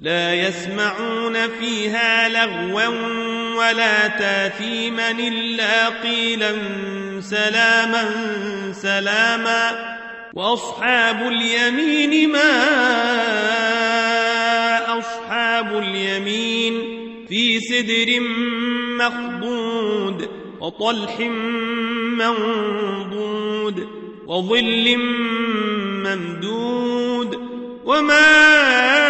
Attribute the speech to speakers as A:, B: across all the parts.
A: لا يسمعون فيها لغوا ولا تاثيما إلا قيلا سلاما سلاما وأصحاب اليمين ما أصحاب اليمين في سدر مخضود وطلح منضود وظل ممدود وماء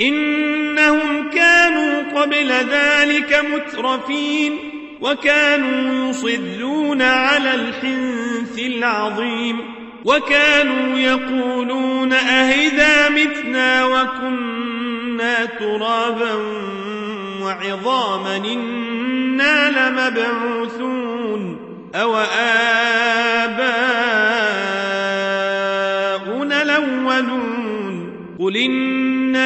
A: إنهم كانوا قبل ذلك مترفين وكانوا يصدون على الحنث العظيم وكانوا يقولون أهذا متنا وكنا ترابا وعظاما إنا لمبعوثون أو آباؤنا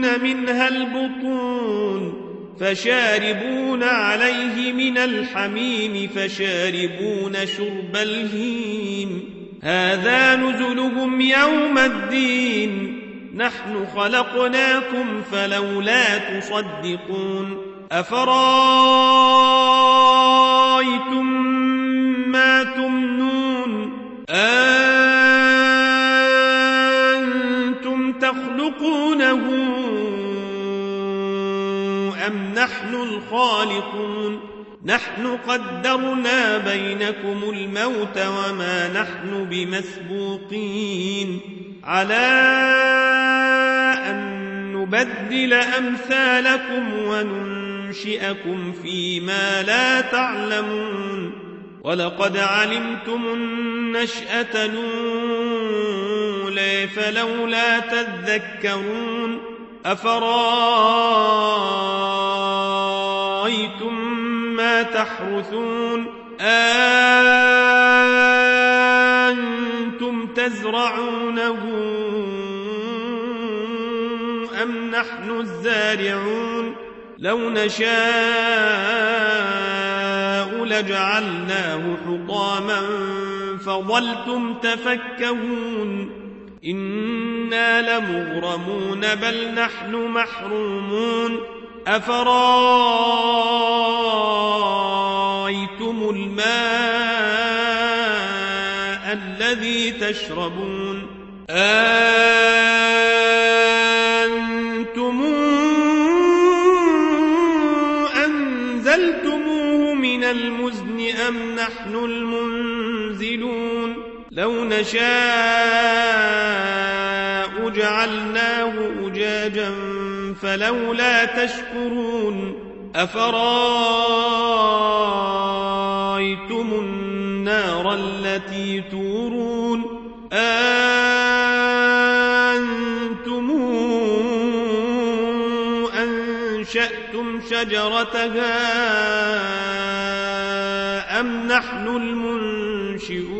A: منها البطون فشاربون عليه من الحميم فشاربون شرب الهيم. هذا نزلهم يوم الدين. نحن خلقناكم فلولا تصدقون. أفرأيتم ما تمنون؟ أنتم تخلقونه نحن الخالقون. نحن قدرنا بينكم الموت وما نحن بمسبوقين. على أن نبدل أمثالكم وننشئكم فيما لا تعلمون. ولقد علمتم النشأة الأولى فلولا تذكرون أفرأيتم ما تحرثون أنتم تزرعونه أم نحن الزارعون لو نشاء لجعلناه حطاما فظلتم تفكهون إنا لمغرمون بل نحن محرومون أفرايتم الماء الذي تشربون أنتم أنزلتموه من المزن أم نحن المنزلون لو نشاء جعلناه أجاجا فلولا تشكرون أفرأيتم النار التي تورون أنتم أنشأتم شجرتها أم نحن المنشئون